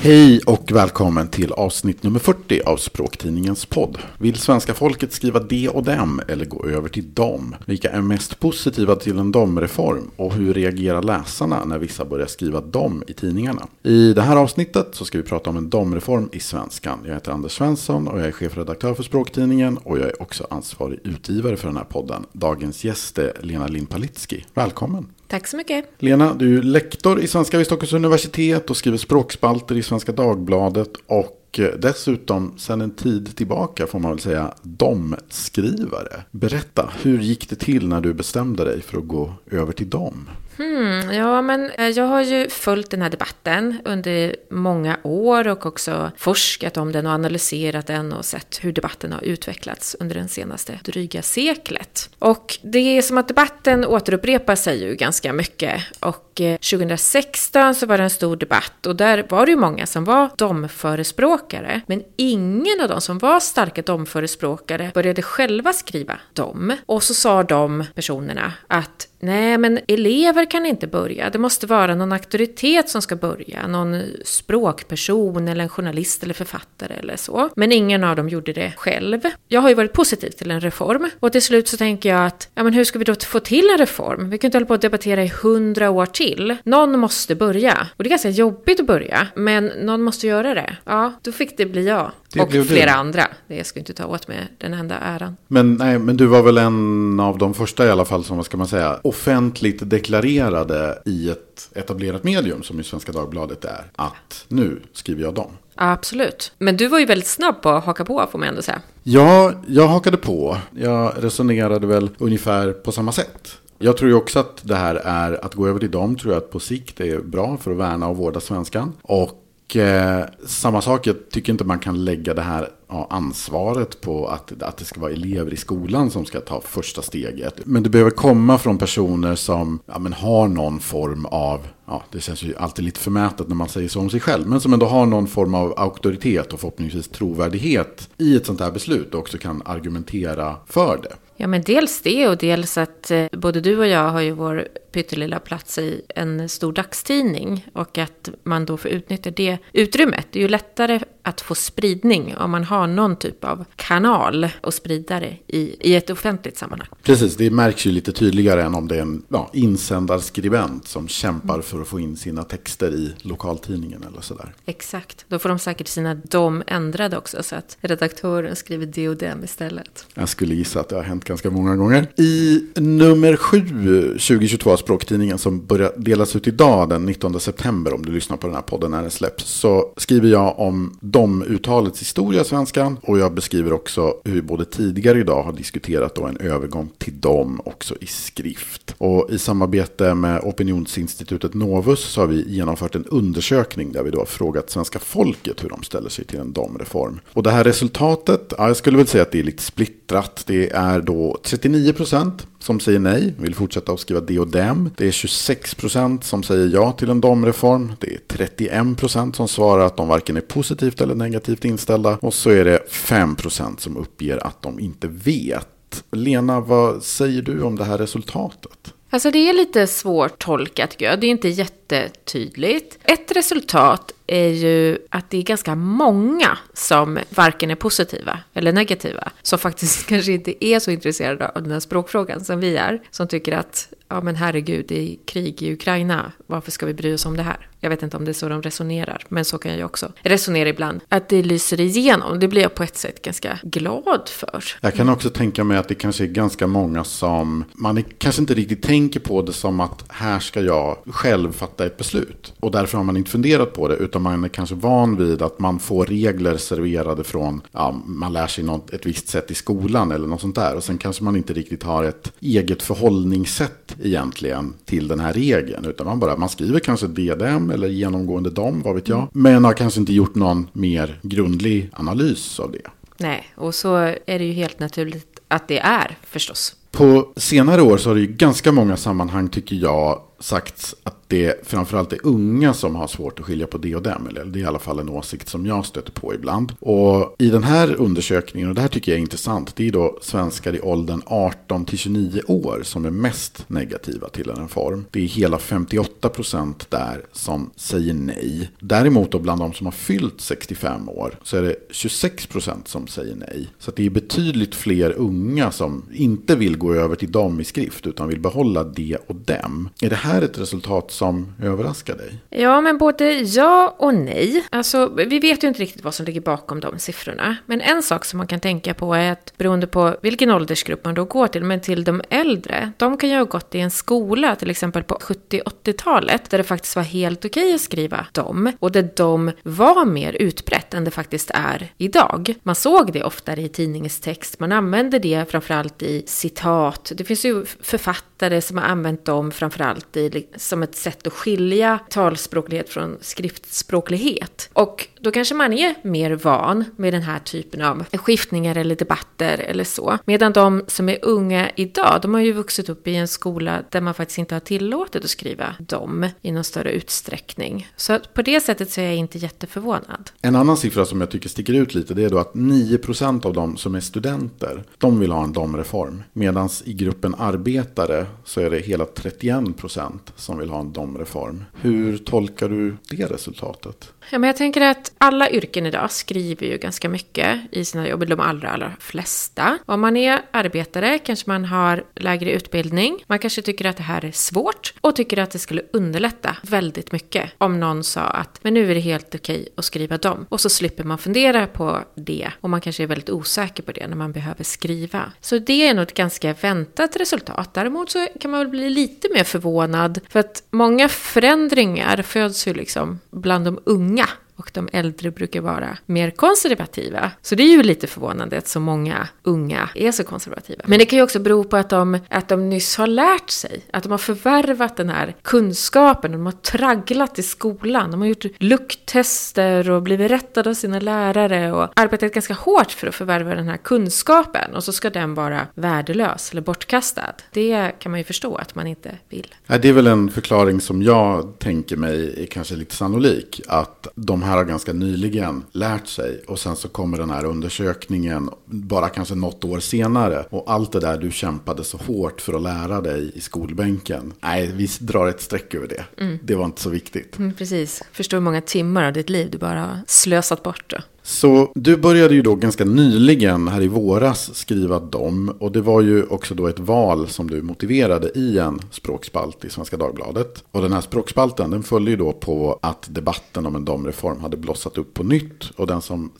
Hej och välkommen till avsnitt nummer 40 av Språktidningens podd. Vill svenska folket skriva de och dem eller gå över till dem? Vilka är mest positiva till en domreform och hur reagerar läsarna när vissa börjar skriva dom i tidningarna? I det här avsnittet så ska vi prata om en domreform i svenskan. Jag heter Anders Svensson och jag är chefredaktör för Språktidningen och jag är också ansvarig utgivare för den här podden. Dagens gäst är Lena Limpalitski. Välkommen! Tack så mycket. Lena, du är lektor i svenska vid Stockholms universitet och skriver språkspalter i Svenska Dagbladet. Och eh, dessutom sedan en tid tillbaka får man väl säga domskrivare. Berätta, hur gick det till när du bestämde dig för att gå över till dom? Hmm, ja, men eh, jag har ju följt den här debatten under många år och också forskat om den och analyserat den och sett hur debatten har utvecklats under den senaste dryga seklet. Och det är som att debatten återupprepar sig ju ganska mycket. Och eh, 2016 så var det en stor debatt och där var det ju många som var domförespråkare. Men ingen av de som var starka domförespråkare började själva skriva dom. Och så sa de personerna att Nej, men elever kan inte börja. Det måste vara någon auktoritet som ska börja. Någon språkperson eller en journalist eller författare eller så. Men ingen av dem gjorde det själv. Jag har ju varit positiv till en reform. Och till slut så tänker jag att, ja men hur ska vi då få till en reform? Vi kan inte hålla på att debattera i hundra år till. Någon måste börja. Och det är ganska jobbigt att börja. Men någon måste göra det. Ja, då fick det bli jag. Det och flera det. andra. Det ska inte ta åt mig den enda äran. Men, nej, men du var väl en av de första i alla fall som, vad ska man säga, offentligt deklarerade i ett etablerat medium som ju Svenska Dagbladet är. Att nu skriver jag dem. Absolut. Men du var ju väldigt snabb på att haka på får man ändå säga. Ja, jag hakade på. Jag resonerade väl ungefär på samma sätt. Jag tror ju också att det här är, att gå över till dem tror jag att på sikt är bra för att värna och vårda svenskan. Och och eh, samma sak, jag tycker inte man kan lägga det här ja, ansvaret på att, att det ska vara elever i skolan som ska ta första steget. Men det behöver komma från personer som ja, men har någon form av, ja, det känns ju alltid lite förmätet när man säger så om sig själv, men som ändå har någon form av auktoritet och förhoppningsvis trovärdighet i ett sånt här beslut och också kan argumentera för det. Ja, men dels det och dels att eh, både du och jag har ju vår pyttelilla plats i en stor dagstidning och att man då får utnyttja det utrymmet. Det är ju lättare att få spridning om man har någon typ av kanal och sprida det i, i ett offentligt sammanhang. Precis, det märks ju lite tydligare än om det är en ja, insändarskribent som kämpar för att få in sina texter i lokaltidningen eller sådär. Exakt, då får de säkert sina dom ändrade också så att redaktören skriver det och dem istället. Jag skulle gissa att det har hänt ganska många gånger. I nummer 7 2022 av Språktidningen som börjar delas ut idag den 19 september om du lyssnar på den här podden när den släpps så skriver jag om dom-uttalets historia i svenskan. Och jag beskriver också hur vi både tidigare idag har diskuterat då en övergång till dom också i skrift. Och i samarbete med opinionsinstitutet Novus så har vi genomfört en undersökning där vi då har frågat svenska folket hur de ställer sig till en domreform. Och det här resultatet, ja, jag skulle väl säga att det är lite splittrat. Det är då 39 procent som säger nej, vill fortsätta att skriva det och dem. Det är 26 procent som säger ja till en domreform. Det är 31 procent som svarar att de varken är positivt eller negativt inställda. Och så är det 5 procent som uppger att de inte vet. Lena, vad säger du om det här resultatet? Alltså det är lite svårt tolkat tycker jag. Det är inte jättetydligt. Ett resultat är ju att det är ganska många som varken är positiva eller negativa. Som faktiskt kanske inte är så intresserade av den här språkfrågan som vi är. Som tycker att, ja men herregud, det är krig i Ukraina. Varför ska vi bry oss om det här? Jag vet inte om det är så de resonerar, men så kan jag också resonera ibland. Att det lyser igenom, det blir jag på ett sätt ganska glad för. Jag kan också tänka mig att det kanske är ganska många som, man kanske inte riktigt tänker på det som att här ska jag själv fatta ett beslut. Och därför har man inte funderat på det, utan man är kanske van vid att man får regler serverade från, ja, man lär sig något, ett visst sätt i skolan eller något sånt där. Och sen kanske man inte riktigt har ett eget förhållningssätt egentligen till den här regeln, utan man bara, man skriver kanske DDM eller genomgående dom, vad vet jag. Mm. Men har kanske inte gjort någon mer grundlig analys av det. Nej, och så är det ju helt naturligt att det är förstås. På senare år så har det ju ganska många sammanhang tycker jag sagts att det framförallt är unga som har svårt att skilja på det och dem. Eller det är i alla fall en åsikt som jag stöter på ibland. Och i den här undersökningen, och det här tycker jag är intressant, det är då svenskar i åldern 18 till 29 år som är mest negativa till en reform. Det är hela 58 procent där som säger nej. Däremot då bland de som har fyllt 65 år så är det 26 procent som säger nej. Så det är betydligt fler unga som inte vill gå över till dem i skrift utan vill behålla det och dem. Är det här här ett resultat som överraskar dig? Ja, men både ja och nej. Alltså, vi vet ju inte riktigt vad som ligger bakom de siffrorna. Men en sak som man kan tänka på är att beroende på vilken åldersgrupp man då går till, men till de äldre, de kan ju ha gått i en skola, till exempel på 70-80-talet, där det faktiskt var helt okej att skriva dem, och där de var mer utbrett än det faktiskt är idag. Man såg det oftare i tidningstext, man använde det framförallt i citat. Det finns ju författare som har använt dem framförallt i, som ett sätt att skilja talspråklighet från skriftspråklighet. Och då kanske man är mer van med den här typen av skiftningar eller debatter eller så. Medan de som är unga idag, de har ju vuxit upp i en skola där man faktiskt inte har tillåtit att skriva dem i någon större utsträckning. Så på det sättet så är jag inte jätteförvånad. En annan siffra som jag tycker sticker ut lite det är då att 9% av de som är studenter, de vill ha en domreform. Medan i gruppen arbetare så är det hela 31% som vill ha en domreform. Hur tolkar du det resultatet? Ja, men jag tänker att alla yrken idag skriver ju ganska mycket i sina jobb, de allra, allra flesta. Om man är arbetare kanske man har lägre utbildning. Man kanske tycker att det här är svårt och tycker att det skulle underlätta väldigt mycket om någon sa att men nu är det helt okej att skriva dem. Och så slipper man fundera på det och man kanske är väldigt osäker på det när man behöver skriva. Så det är nog ett ganska väntat resultat. Däremot så kan man väl bli lite mer förvånad för att många förändringar föds ju liksom bland de unga 呀。Och de äldre brukar vara mer konservativa. Så det är ju lite förvånande att så många unga är så konservativa. Men det kan ju också bero på att de, att de nyss har lärt sig, att de har förvärvat den här kunskapen, de har tragglat i skolan, de har gjort lukttester och blivit rättade av sina lärare och arbetat ganska hårt för att förvärva den här kunskapen och så ska den vara värdelös eller bortkastad. Det kan man ju förstå att man inte vill. Det är väl en förklaring som jag tänker mig är kanske lite sannolik, att de här har ganska nyligen lärt sig. Och sen så kommer den här undersökningen bara kanske något år senare. Och allt det där du kämpade så hårt för att lära dig i skolbänken. Nej, vi drar ett streck över det. Mm. Det var inte så viktigt. Mm, precis. Förstår hur många timmar av ditt liv du bara har slösat bort. Då. Så du började ju då ganska nyligen här i våras skriva dem. Och det var ju också då ett val som du motiverade i en språkspalt i Svenska Dagbladet. Och den här språkspalten den följde ju då på att debatten om en domreform hade blossat upp på nytt. Och den som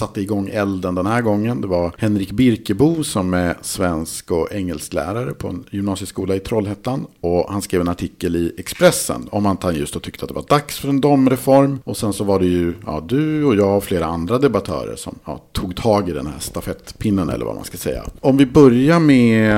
satte igång elden den här gången det var Henrik Birkebo som är svensk och engelsklärare på en gymnasieskola i Trollhättan. Och han skrev en artikel i Expressen om att han just då tyckte att det var dags för en domreform. Och sen så var det ju ja, du och jag och flera andra andra debattörer som ja, tog tag i den här stafettpinnen eller vad man ska säga. Om vi börjar med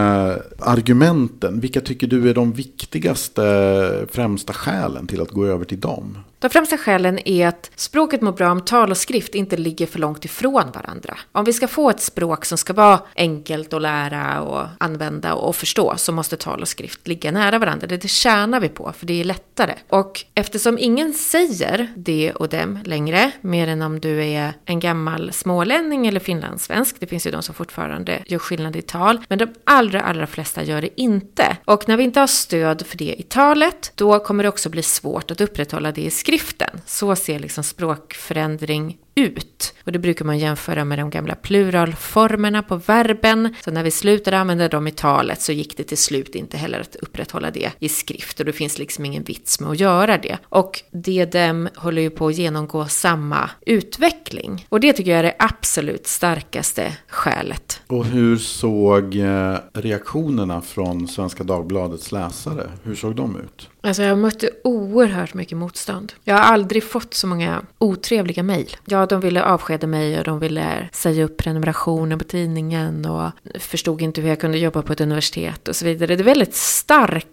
argumenten, vilka tycker du är de viktigaste främsta skälen till att gå över till dem? De främsta skälen är att språket mår bra om tal och skrift inte ligger för långt ifrån varandra. Om vi ska få ett språk som ska vara enkelt att lära och använda och förstå så måste tal och skrift ligga nära varandra. Det tjänar vi på för det är lättare. Och eftersom ingen säger det och dem längre, mer än om du är en gammal smålänning eller finlandssvensk, det finns ju de som fortfarande gör skillnad i tal, men de allra, allra flesta gör det inte. Och när vi inte har stöd för det i talet, då kommer det också bli svårt att upprätthålla det i skrift skriften. Så ser liksom språkförändring ut. Och det brukar man jämföra med de gamla pluralformerna på verben. Så när vi slutade använda dem i talet så gick det till slut inte heller att upprätthålla det i skrift. Och det finns liksom ingen vits med att göra det. Och DDM håller ju på att genomgå samma utveckling. Och det tycker jag är det absolut starkaste skälet. Och hur såg eh, reaktionerna från Svenska Dagbladets läsare? Hur såg de ut? Alltså jag mötte oerhört mycket motstånd. Jag har aldrig fått så många otrevliga mejl. Jag ja, de ville avskeda mig och de ville säga upp prenumerationen på tidningen och förstod inte hur jag kunde jobba på ett universitet och så vidare. Det är väldigt starka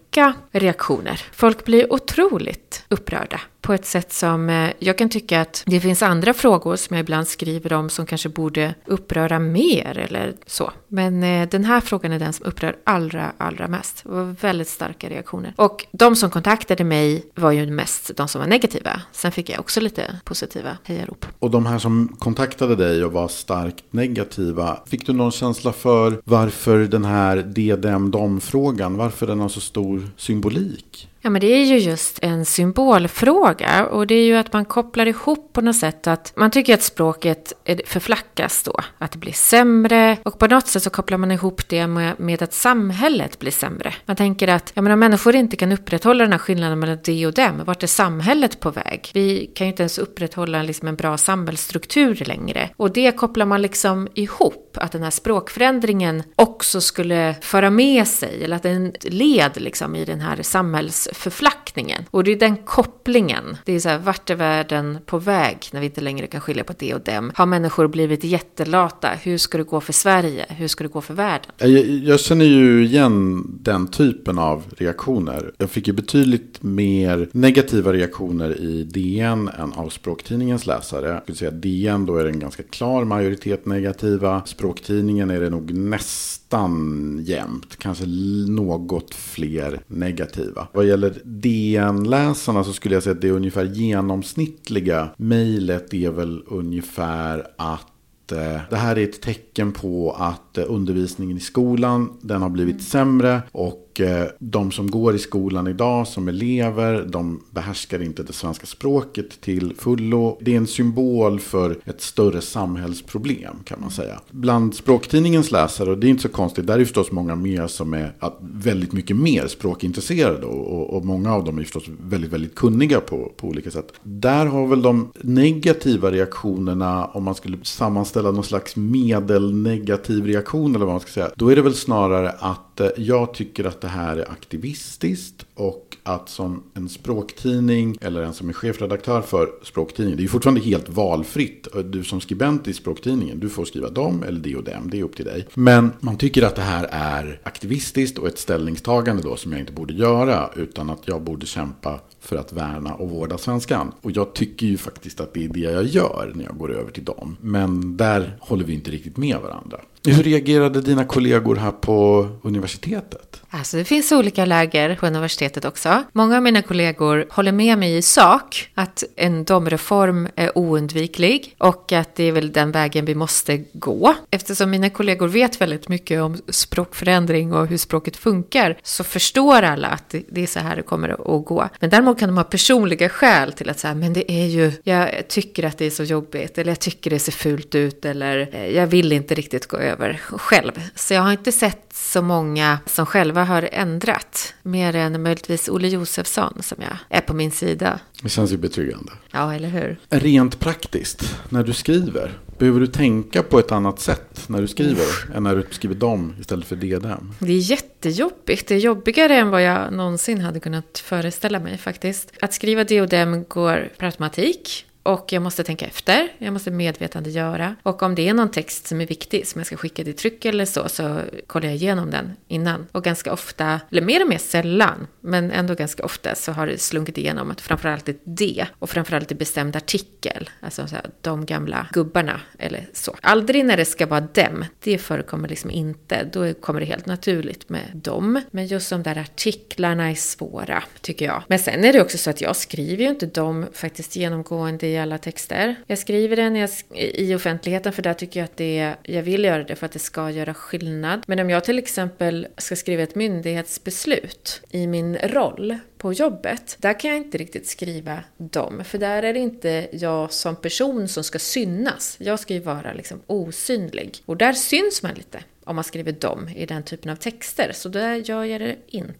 reaktioner. Folk blir otroligt upprörda på ett sätt som eh, jag kan tycka att det finns andra frågor som jag ibland skriver om som kanske borde uppröra mer eller så. Men eh, den här frågan är den som upprör allra, allra mest. Det var väldigt starka reaktioner. Och de som kontaktade mig var ju mest de som var negativa. Sen fick jag också lite positiva hejarop. Och de här som kontaktade dig och var starkt negativa, fick du någon känsla för varför den här DDM-dom-frågan, varför den har så stor symbolik? Ja, men det är ju just en symbolfråga. Och det är ju att man kopplar ihop på något sätt att man tycker att språket förflackas då, att det blir sämre. Och på något sätt så kopplar man ihop det med, med att samhället blir sämre. Man tänker att ja, men om människor inte kan upprätthålla den här skillnaden mellan det och dem, vart är samhället på väg? Vi kan ju inte ens upprätthålla liksom en bra samhällsstruktur längre. Och det kopplar man liksom ihop, att den här språkförändringen också skulle föra med sig eller att den led liksom i den här samhälls förflackning förpackningen. Och det är den kopplingen. Det är så här, vart är världen på väg när vi inte längre kan skilja på det och dem? Har människor blivit jättelata? Hur ska det gå för Sverige? Hur ska det gå för världen? Jag, jag känner ju igen den typen av reaktioner. Jag fick ju betydligt mer negativa reaktioner i DN än av språktidningens läsare. Jag skulle säga DN då är det en ganska klar majoritet negativa. Språktidningen är det nog nästan jämnt. Kanske något fler negativa. Vad gäller DN DN-läsarna så skulle jag säga att det är ungefär genomsnittliga mejlet är väl ungefär att eh, det här är ett tecken på att eh, undervisningen i skolan den har blivit sämre och och eh, de som går i skolan idag som elever, de behärskar inte det svenska språket till fullo. Det är en symbol för ett större samhällsproblem kan man säga. Bland språktidningens läsare, och det är inte så konstigt, där är förstås många mer som är väldigt mycket mer språkintresserade och, och många av dem är förstås väldigt, väldigt kunniga på, på olika sätt. Där har väl de negativa reaktionerna, om man skulle sammanställa någon slags medelnegativ reaktion eller vad man ska säga, då är det väl snarare att jag tycker att det här är aktivistiskt och att som en språktidning eller en som är chefredaktör för språktidningen, det är ju fortfarande helt valfritt. Du som skribent i språktidningen, du får skriva dem eller det och dem, det är upp till dig. Men man tycker att det här är aktivistiskt och ett ställningstagande då som jag inte borde göra, utan att jag borde kämpa för att värna och vårda svenskan. Och jag tycker ju faktiskt att det är det jag gör när jag går över till dem. Men där håller vi inte riktigt med varandra. Hur reagerade dina kollegor här på universitetet? Alltså det finns olika läger på universitetet också. Många av mina kollegor håller med mig i sak att en domreform är oundviklig och att det är väl den vägen vi måste gå. Eftersom mina kollegor vet väldigt mycket om språkförändring och hur språket funkar så förstår alla att det är så här det kommer att gå. Men däremot kan de ha personliga skäl till att säga, men det är ju, jag tycker att det är så jobbigt eller jag tycker det ser fult ut eller eh, jag vill inte riktigt gå över själv. Så jag har inte sett så många som själva har ändrat. Mer än möjligtvis Olle Josefsson som jag är på min sida. Det känns ju betryggande. Ja, eller hur? Rent praktiskt, när du skriver, behöver du tänka på ett annat sätt när du skriver Uff. än när du skriver dem istället för DDM? Det är jättejobbigt. Det är jobbigare än vad jag någonsin hade kunnat föreställa mig faktiskt. Att skriva DDM går per automatik. Och jag måste tänka efter, jag måste medvetandegöra. Och om det är någon text som är viktig, som jag ska skicka till tryck eller så, så kollar jag igenom den innan. Och ganska ofta, eller mer och mer sällan, men ändå ganska ofta så har det slunkit igenom att framförallt ett D och framförallt en bestämd artikel. Alltså så här, de gamla gubbarna eller så. Aldrig när det ska vara dem, det förekommer liksom inte. Då kommer det helt naturligt med dem. Men just de där artiklarna är svåra, tycker jag. Men sen är det också så att jag skriver ju inte dem faktiskt genomgående i alla texter. Jag skriver den i offentligheten för där tycker jag att det, är, jag vill göra det för att det ska göra skillnad. Men om jag till exempel ska skriva ett myndighetsbeslut i min roll på jobbet, där kan jag inte riktigt skriva dem. För där är det inte jag som person som ska synas. Jag ska ju vara liksom osynlig. Och där syns man lite om man skriver dem i den typen av texter. Så där gör jag det inte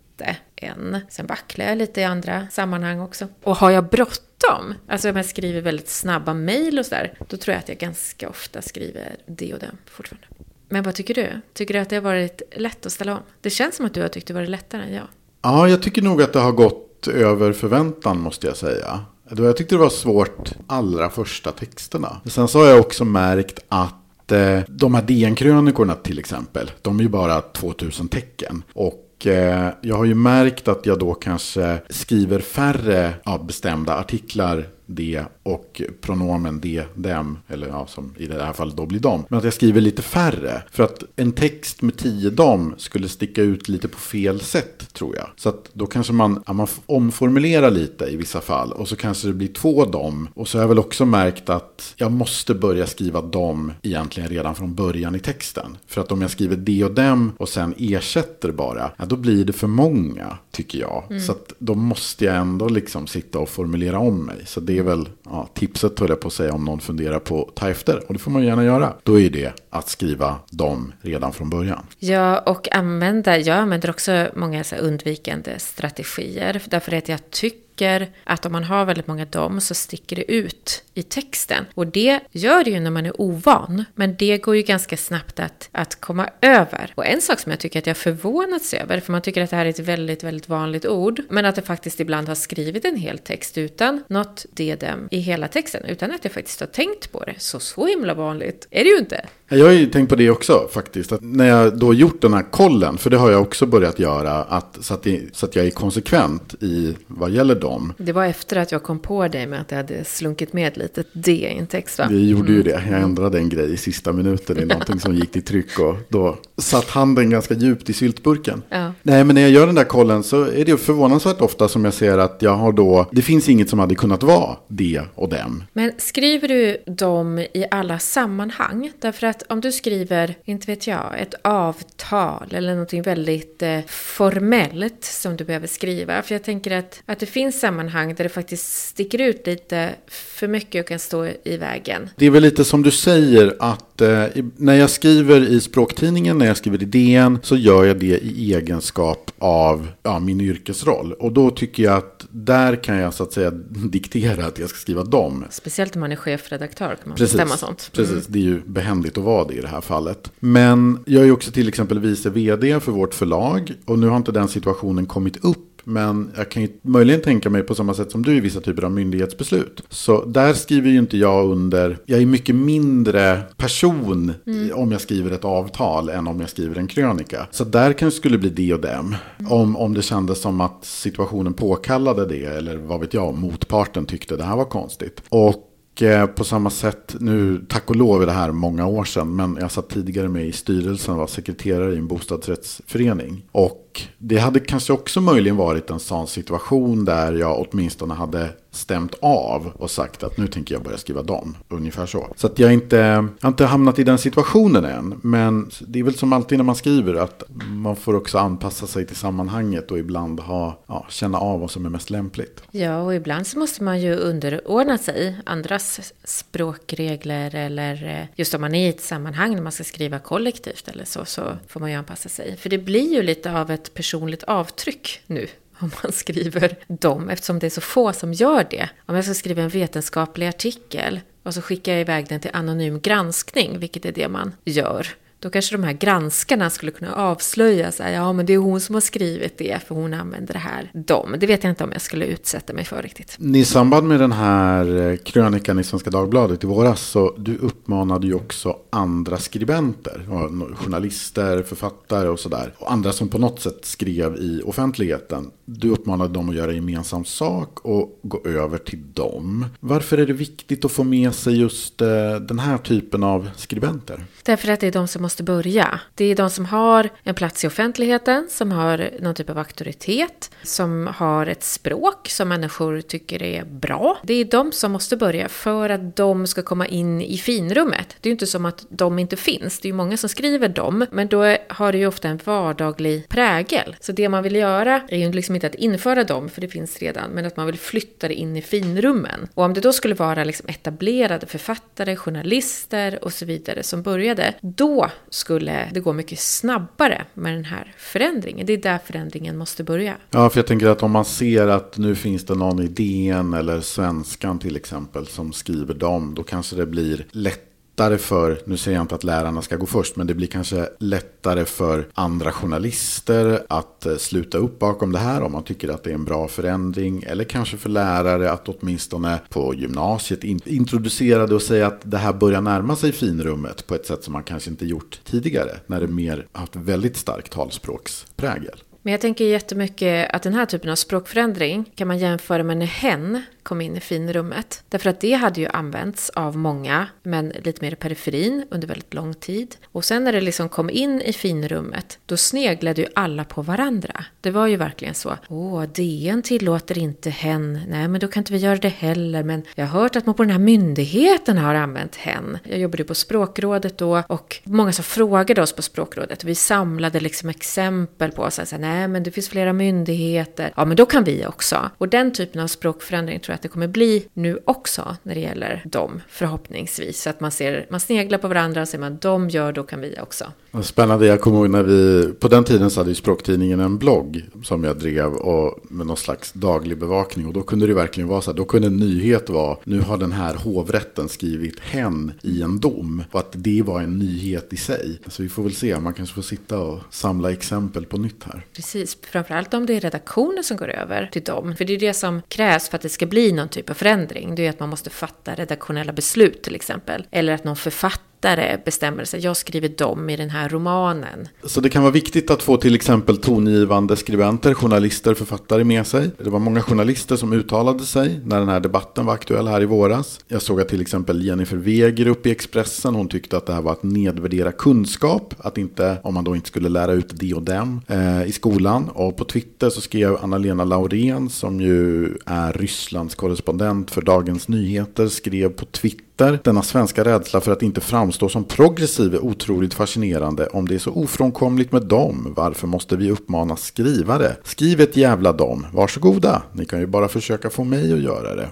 än. Sen vacklar jag lite i andra sammanhang också. Och har jag bråttom alltså om jag skriver väldigt snabba mejl och sådär, då tror jag att jag ganska ofta skriver det och det fortfarande. Men vad tycker du? Tycker du att det har varit lätt att ställa om? Det känns som att du har tyckt det varit lättare än jag. Ja, jag tycker nog att det har gått över förväntan måste jag säga. Jag tyckte det var svårt allra första texterna. Sen så har jag också märkt att eh, de här DN-krönikorna till exempel, de är ju bara 2000 tecken. Och och eh, jag har ju märkt att jag då kanske skriver färre ja, bestämda artiklar det och pronomen de, dem, eller ja, som i det här fallet då blir de. Men att jag skriver lite färre. För att en text med tio dom skulle sticka ut lite på fel sätt tror jag. Så att då kanske man, ja, man omformulerar lite i vissa fall. Och så kanske det blir två dom. Och så har jag väl också märkt att jag måste börja skriva dom egentligen redan från början i texten. För att om jag skriver de och dem och sen ersätter bara, ja, då blir det för många tycker jag. Mm. Så att då måste jag ändå liksom sitta och formulera om mig. Så det är väl ja, tipset, höll jag på att säga, om någon funderar på att ta efter. Och det får man gärna göra. Då är det att skriva dem redan från början. Ja, och använda, jag använder också många så undvikande strategier. Därför att jag tycker tycker att om man har väldigt många dom så sticker det ut i texten. Och det gör det ju när man är ovan. Men det går ju ganska snabbt att, att komma över. Och en sak som jag tycker att jag förvånats över, för man tycker att det här är ett väldigt, väldigt vanligt ord, men att det faktiskt ibland har skrivit en hel text utan något dedem i hela texten, utan att jag faktiskt har tänkt på det. Så så himla vanligt är det ju inte. Jag har ju tänkt på det också faktiskt. Att när jag då gjort den här kollen, för det har jag också börjat göra, att, så, att det, så att jag är konsekvent i vad gäller dem. Det var efter att jag kom på dig med att jag hade slunkit med lite D i en text va? Det gjorde ju det. Jag ändrade en grej i sista minuten i någonting som gick till tryck och då satt handen ganska djupt i syltburken. Ja. Nej, men när jag gör den där kollen så är det förvånansvärt ofta som jag ser att jag har då, det finns inget som hade kunnat vara det och dem. Men skriver du dem i alla sammanhang? Därför att om du skriver, inte vet jag, ett avtal eller någonting väldigt eh, formellt som du behöver skriva. För jag tänker att, att det finns sammanhang där det faktiskt sticker ut lite för mycket och kan stå i vägen. Det är väl lite som du säger att eh, när jag skriver i språktidningen, när jag skriver i DN, så gör jag det i egenskap av ja, min yrkesroll. Och då tycker jag att där kan jag så att säga diktera att jag ska skriva dem. Speciellt om man är chefredaktör kan man Precis. bestämma sånt. Mm. Precis, det är ju behändigt att vara det i det här fallet. Men jag är också till exempel vice vd för vårt förlag. Och nu har inte den situationen kommit upp men jag kan ju möjligen tänka mig på samma sätt som du i vissa typer av myndighetsbeslut. Så där skriver ju inte jag under, jag är mycket mindre person mm. om jag skriver ett avtal än om jag skriver en krönika. Så där kanske skulle bli det och dem. Mm. Om, om det kändes som att situationen påkallade det eller vad vet jag, motparten tyckte det här var konstigt. Och Eh, på samma sätt, nu tack och lov är det här många år sedan, men jag satt tidigare med i styrelsen och var sekreterare i en bostadsrättsförening. Och det hade kanske också möjligen varit en sån situation där jag åtminstone hade stämt av och sagt att nu tänker jag börja skriva dem. Ungefär så. Så att jag, inte, jag har inte hamnat i den situationen än. Men det är väl som alltid när man skriver att man får också anpassa sig till sammanhanget och ibland ha, ja, känna av vad som är mest lämpligt. Ja, och ibland så måste man ju underordna sig andras språkregler eller eh, just om man är i ett sammanhang när man ska skriva kollektivt eller så, så får man ju anpassa sig. För det blir ju lite av ett personligt avtryck nu om man skriver dem, eftersom det är så få som gör det. Om jag ska skriva en vetenskaplig artikel och så skickar jag iväg den till anonym granskning, vilket är det man gör, då kanske de här granskarna skulle kunna avslöja så här, ja men det är hon som har skrivit det för hon använder det här dom. Det vet jag inte om jag skulle utsätta mig för riktigt. I samband med den här eh, krönikan i Svenska Dagbladet i våras så du uppmanade ju också andra skribenter, journalister, författare och sådär. Och andra som på något sätt skrev i offentligheten. Du uppmanade dem att göra gemensam sak och gå över till dem. Varför är det viktigt att få med sig just eh, den här typen av skribenter? Därför att det är de som måste börja. Det är de som har en plats i offentligheten, som har någon typ av auktoritet, som har ett språk som människor tycker är bra. Det är de som måste börja för att de ska komma in i finrummet. Det är ju inte som att de inte finns, det är ju många som skriver dem, men då har det ju ofta en vardaglig prägel. Så det man vill göra är ju liksom inte att införa dem, för det finns redan, men att man vill flytta det in i finrummen. Och om det då skulle vara liksom etablerade författare, journalister och så vidare som började, då skulle det gå mycket snabbare med den här förändringen. Det är där förändringen måste börja. Ja, för jag tänker att om man ser att nu finns det någon i DN eller Svenskan till exempel som skriver dem, då kanske det blir lätt lättare för, nu säger jag inte att lärarna ska gå först, men det blir kanske lättare för andra journalister att eh, sluta upp bakom det här om man tycker att det är en bra förändring. Eller kanske för lärare att åtminstone på gymnasiet introducera det och säga att det här börjar närma sig finrummet på ett sätt som man kanske inte gjort tidigare. När det mer haft väldigt stark talspråksprägel. Men jag tänker jättemycket att den här typen av språkförändring kan man jämföra med när hen kom in i finrummet. Därför att det hade ju använts av många, men lite mer i periferin under väldigt lång tid. Och sen när det liksom kom in i finrummet, då sneglade ju alla på varandra. Det var ju verkligen så. Åh, DN tillåter inte hen. Nej, men då kan inte vi göra det heller. Men jag har hört att man på den här myndigheten har använt hen. Jag jobbade ju på språkrådet då och många som frågade oss på språkrådet. Vi samlade liksom exempel på så här, nej, men det finns flera myndigheter. Ja, men då kan vi också. Och den typen av språkförändring tror jag att det kommer bli nu också när det gäller dem, förhoppningsvis. Så att man, ser, man sneglar på varandra och säger man de gör, då kan vi också. Spännande, jag kommer ihåg när vi, på den tiden så hade ju Språktidningen en blogg som jag drev och med någon slags daglig bevakning. Och då kunde det verkligen vara så här, då kunde en nyhet vara, nu har den här hovrätten skrivit hen i en dom. Och att det var en nyhet i sig. Så vi får väl se, man kanske får sitta och samla exempel på nytt här. Precis, framförallt om det är redaktionen som går över till dem. För det är det som krävs för att det ska bli någon typ av förändring. Det är att man måste fatta redaktionella beslut till exempel. Eller att någon författare författare bestämmer sig, jag skriver dem i den här romanen. Så det kan vara viktigt att få till exempel tongivande skribenter, journalister, författare med sig. Det var många journalister som uttalade sig när den här debatten var aktuell här i våras. Jag såg att till exempel Jennifer Weger uppe i Expressen, hon tyckte att det här var att nedvärdera kunskap, att inte, om man då inte skulle lära ut det och dem eh, i skolan. Och på Twitter så skrev Anna-Lena Laurén, som ju är Rysslands korrespondent för Dagens Nyheter, skrev på Twitter denna svenska rädsla för att inte framstå som progressiv är otroligt fascinerande. Om det är så ofrånkomligt med dem, varför måste vi uppmana skrivare? Skriv ett jävla dom, varsågoda. Ni kan ju bara försöka få mig att göra det.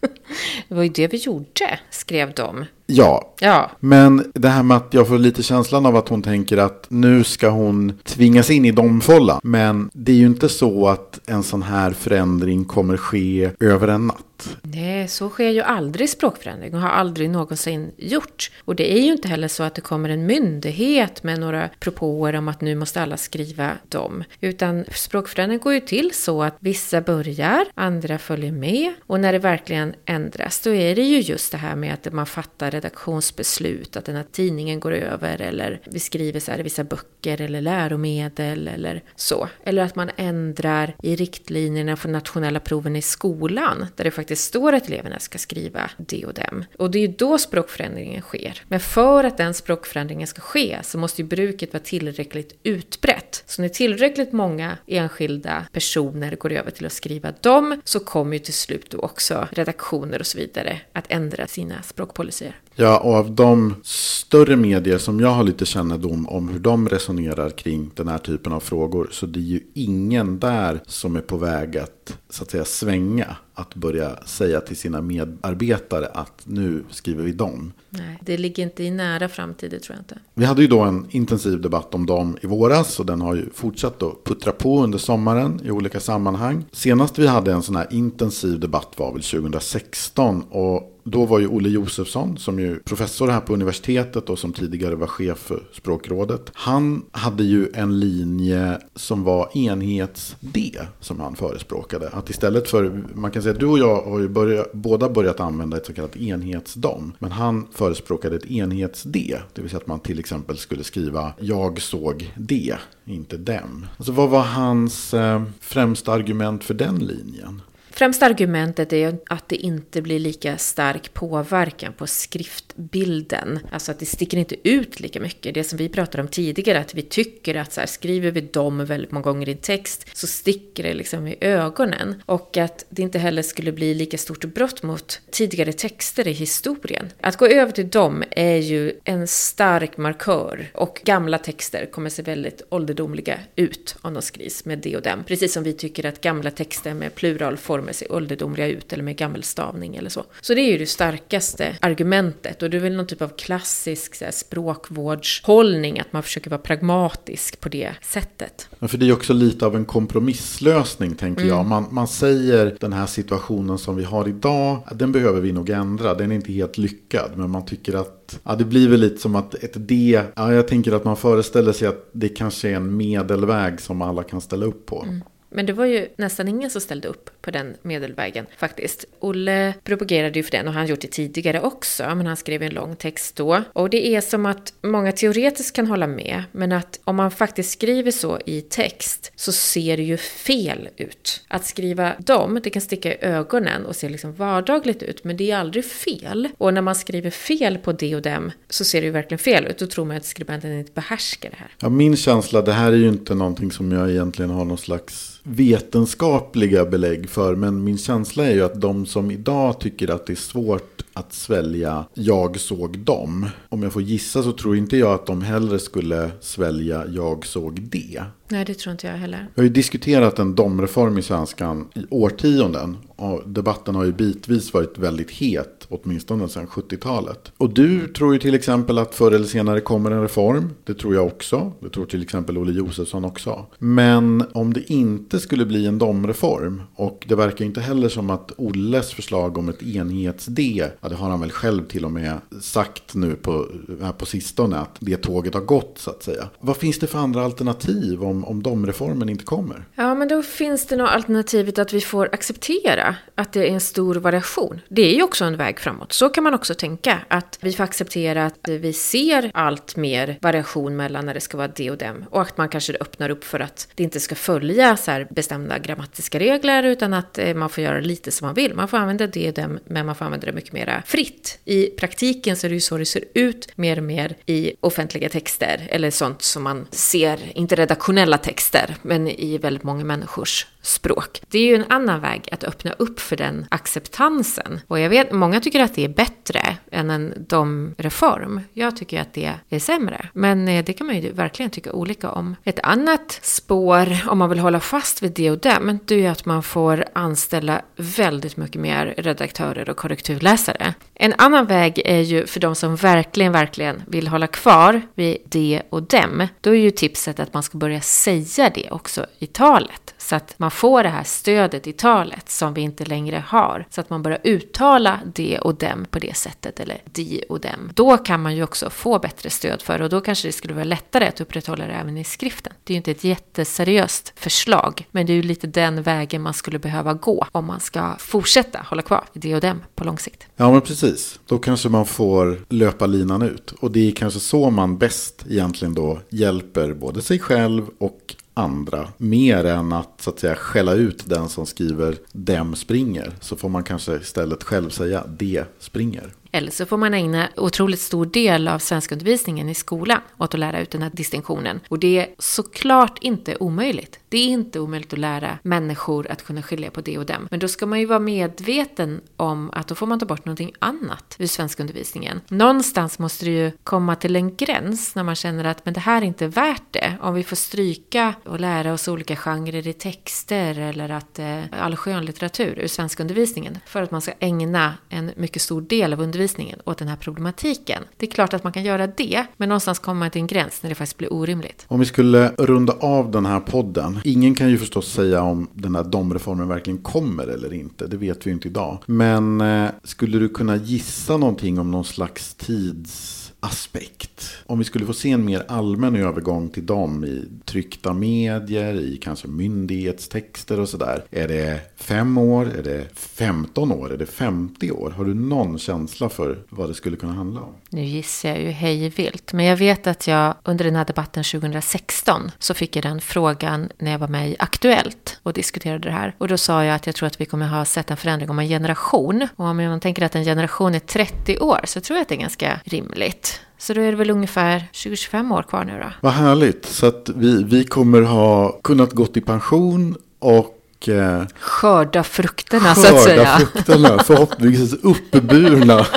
Det var ju det vi gjorde, skrev de. Ja. ja, men det här med att jag får lite känslan av att hon tänker att nu ska hon tvingas in i domfållan. Men det är ju inte så att en sån här förändring kommer ske över en natt. Nej, så sker ju aldrig språkförändring och har aldrig någonsin gjort. Och det är ju inte heller så att det kommer en myndighet med några propåer om att nu måste alla skriva dem. Utan språkförändring går ju till så att vissa börjar, andra följer med och när det verkligen ändras då är det ju just det här med att man fattar redaktionsbeslut, att den här tidningen går över eller vi skriver så här vissa böcker eller läromedel eller så. Eller att man ändrar i riktlinjerna för nationella proven i skolan där det faktiskt står att eleverna ska skriva det och dem. Och det är ju då språkförändringen sker. Men för att den språkförändringen ska ske så måste ju bruket vara tillräckligt utbrett. Så när tillräckligt många enskilda personer går över till att skriva dem så kommer ju till slut då också redaktionen redaktioner och så vidare att ändra sina språkpolicyer. Ja, och av de större medier som jag har lite kännedom om hur de resonerar kring den här typen av frågor så det är ju ingen där som är på väg att så att säga svänga. Att börja säga till sina medarbetare att nu skriver vi dem. Nej, det ligger inte i nära framtid, det tror jag inte. Vi hade ju då en intensiv debatt om dem i våras och den har ju fortsatt att puttra på under sommaren i olika sammanhang. Senast vi hade en sån här intensiv debatt var väl 2016 och då var ju Olle Josefsson, som ju professor här på universitetet och som tidigare var chef för språkrådet. Han hade ju en linje som var enhets-D som han förespråkade. Att istället för, man kan säga att du och jag har ju börjat, båda börjat använda ett så kallat enhetsdom. Men han förespråkade ett enhets-D. Det vill säga att man till exempel skulle skriva jag såg det, inte dem. Alltså vad var hans eh, främsta argument för den linjen? Främsta argumentet är att det inte blir lika stark påverkan på skriftbilden. Alltså att det sticker inte ut lika mycket. Det som vi pratade om tidigare, att vi tycker att så här, skriver vi dem väldigt många gånger i text så sticker det liksom i ögonen. Och att det inte heller skulle bli lika stort brott mot tidigare texter i historien. Att gå över till dem är ju en stark markör och gamla texter kommer se väldigt ålderdomliga ut om de skrivs med det och dem. Precis som vi tycker att gamla texter med pluralform reformer ser ålderdomliga ut eller med gammelstavning eller så. Så det är ju det starkaste argumentet och det är väl någon typ av klassisk så här, språkvårdshållning att man försöker vara pragmatisk på det sättet. Ja, för det är också lite av en kompromisslösning tänker mm. jag. Man, man säger den här situationen som vi har idag, den behöver vi nog ändra. Den är inte helt lyckad men man tycker att ja, det blir väl lite som att ett D, ja, jag tänker att man föreställer sig att det kanske är en medelväg som alla kan ställa upp på. Mm. Men det var ju nästan ingen som ställde upp på den medelvägen faktiskt. Olle propagerade ju för den och han gjort det tidigare också, men han skrev en lång text då. Och det är som att många teoretiskt kan hålla med, men att om man faktiskt skriver så i text så ser det ju fel ut. Att skriva dem, det kan sticka i ögonen och se liksom vardagligt ut, men det är aldrig fel. Och när man skriver fel på det och dem så ser det ju verkligen fel ut. Då tror man att skribenten inte behärskar det här. Ja, min känsla, det här är ju inte någonting som jag egentligen har någon slags vetenskapliga belägg för. Men min känsla är ju att de som idag tycker att det är svårt att svälja jag såg dem. Om jag får gissa så tror inte jag att de hellre skulle svälja jag såg det. Nej, det tror inte jag heller. Vi har ju diskuterat en domreform i svenskan i årtionden. Och debatten har ju bitvis varit väldigt het, åtminstone sedan 70-talet. Och du tror ju till exempel att förr eller senare kommer en reform. Det tror jag också. Det tror till exempel Olle Josefsson också. Men om det inte skulle bli en domreform, och det verkar inte heller som att Olles förslag om ett enhets-D, ja det har han väl själv till och med sagt nu på, här på sistone, att det tåget har gått så att säga. Vad finns det för andra alternativ om, om domreformen inte kommer? Ja, men då finns det nog alternativet att vi får acceptera att det är en stor variation. Det är ju också en väg framåt. Så kan man också tänka. Att vi får acceptera att vi ser allt mer variation mellan när det ska vara det och dem. Och att man kanske öppnar upp för att det inte ska följa så här bestämda grammatiska regler utan att eh, man får göra lite som man vill. Man får använda det och dem men man får använda det mycket mer fritt. I praktiken så är det ju så det ser ut mer och mer i offentliga texter eller sånt som man ser, inte redaktionella texter, men i väldigt många människors språk. Det är ju en annan väg att öppna upp för den acceptansen. Och jag vet, många tycker att det är bättre än en domreform. Jag tycker att det är sämre. Men eh, det kan man ju verkligen tycka olika om. Ett annat spår, om man vill hålla fast vid det och det, det är ju att man får anställa väldigt mycket mer redaktörer och korrekturläsare. En annan väg är ju för de som verkligen, verkligen vill hålla kvar vid det och dem. Då är ju tipset att man ska börja säga det också i talet. Så att man får det här stödet i talet som vi inte längre har. Så att man börjar uttala det och dem på det sättet, eller de och dem. Då kan man ju också få bättre stöd för det och då kanske det skulle vara lättare att upprätthålla det även i skriften. Det är ju inte ett jätteseriöst förslag, men det är ju lite den vägen man skulle behöva gå om man ska fortsätta hålla kvar det och dem på lång sikt. Ja, men precis. Då kanske man får löpa linan ut. Och det är kanske så man bäst egentligen då hjälper både sig själv och andra. Mer än att så att säga skälla ut den som skriver dem springer. Så får man kanske istället själv säga det springer. Eller så får man ägna otroligt stor del av svenskundervisningen i skolan åt att lära ut den här distinktionen. Och det är såklart inte omöjligt. Det är inte omöjligt att lära människor att kunna skilja på det och dem. Men då ska man ju vara medveten om att då får man ta bort någonting annat ur svenskundervisningen. Någonstans måste det ju komma till en gräns när man känner att men det här är inte värt det. Om vi får stryka och lära oss olika genrer i texter eller att eh, all skönlitteratur ur svenskundervisningen för att man ska ägna en mycket stor del av undervisningen undervisningen åt den här problematiken. Det är klart att man kan göra det, men någonstans kommer man till en gräns när det faktiskt blir orimligt. Om vi skulle runda av den här podden. Ingen kan ju förstås säga om den här domreformen verkligen kommer eller inte. Det vet vi ju inte idag. Men eh, skulle du kunna gissa någonting om någon slags tids aspekt. Om vi skulle få se en mer allmän övergång till dem i tryckta medier, i kanske myndighetstexter och sådär. Är det fem år? Är det 15 år? Är det 50 år? Har du någon känsla för vad det skulle kunna handla om? Nu gissar jag ju hej vilt, men jag vet att jag under den här debatten 2016 så fick jag den frågan när jag var med i Aktuellt och diskuterade det här. Och då sa jag att jag tror att vi kommer ha sett en förändring om en generation. Och om man tänker att en generation är 30 år så tror jag att det är ganska rimligt. Så då är det väl ungefär 20-25 år kvar nu då. Vad härligt. Så att vi, vi kommer ha kunnat gått i pension och eh, skörda frukterna så att säga. Skörda frukterna, förhoppningsvis uppburna.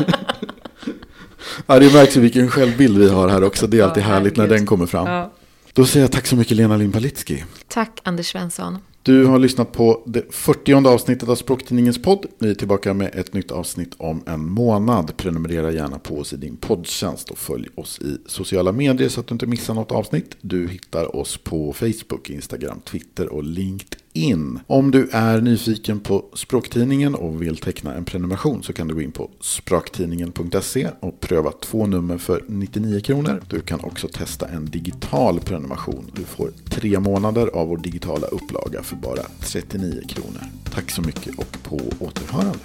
ja, det märks ju vilken självbild vi har här också. Det är alltid ja, härligt när den kommer fram. Ja. Då säger jag tack så mycket Lena Limpalitski. Tack Anders Svensson. Du har lyssnat på det 40 avsnittet av Språktidningens podd. Vi är tillbaka med ett nytt avsnitt om en månad. Prenumerera gärna på oss i din poddtjänst och följ oss i sociala medier så att du inte missar något avsnitt. Du hittar oss på Facebook, Instagram, Twitter och LinkedIn. Om du är nyfiken på Språktidningen och vill teckna en prenumeration så kan du gå in på spraktidningen.se och pröva två nummer för 99 kronor. Du kan också testa en digital prenumeration. Du får tre månader av vår digitala upplaga för bara 39 kronor. Tack så mycket och på återhörande.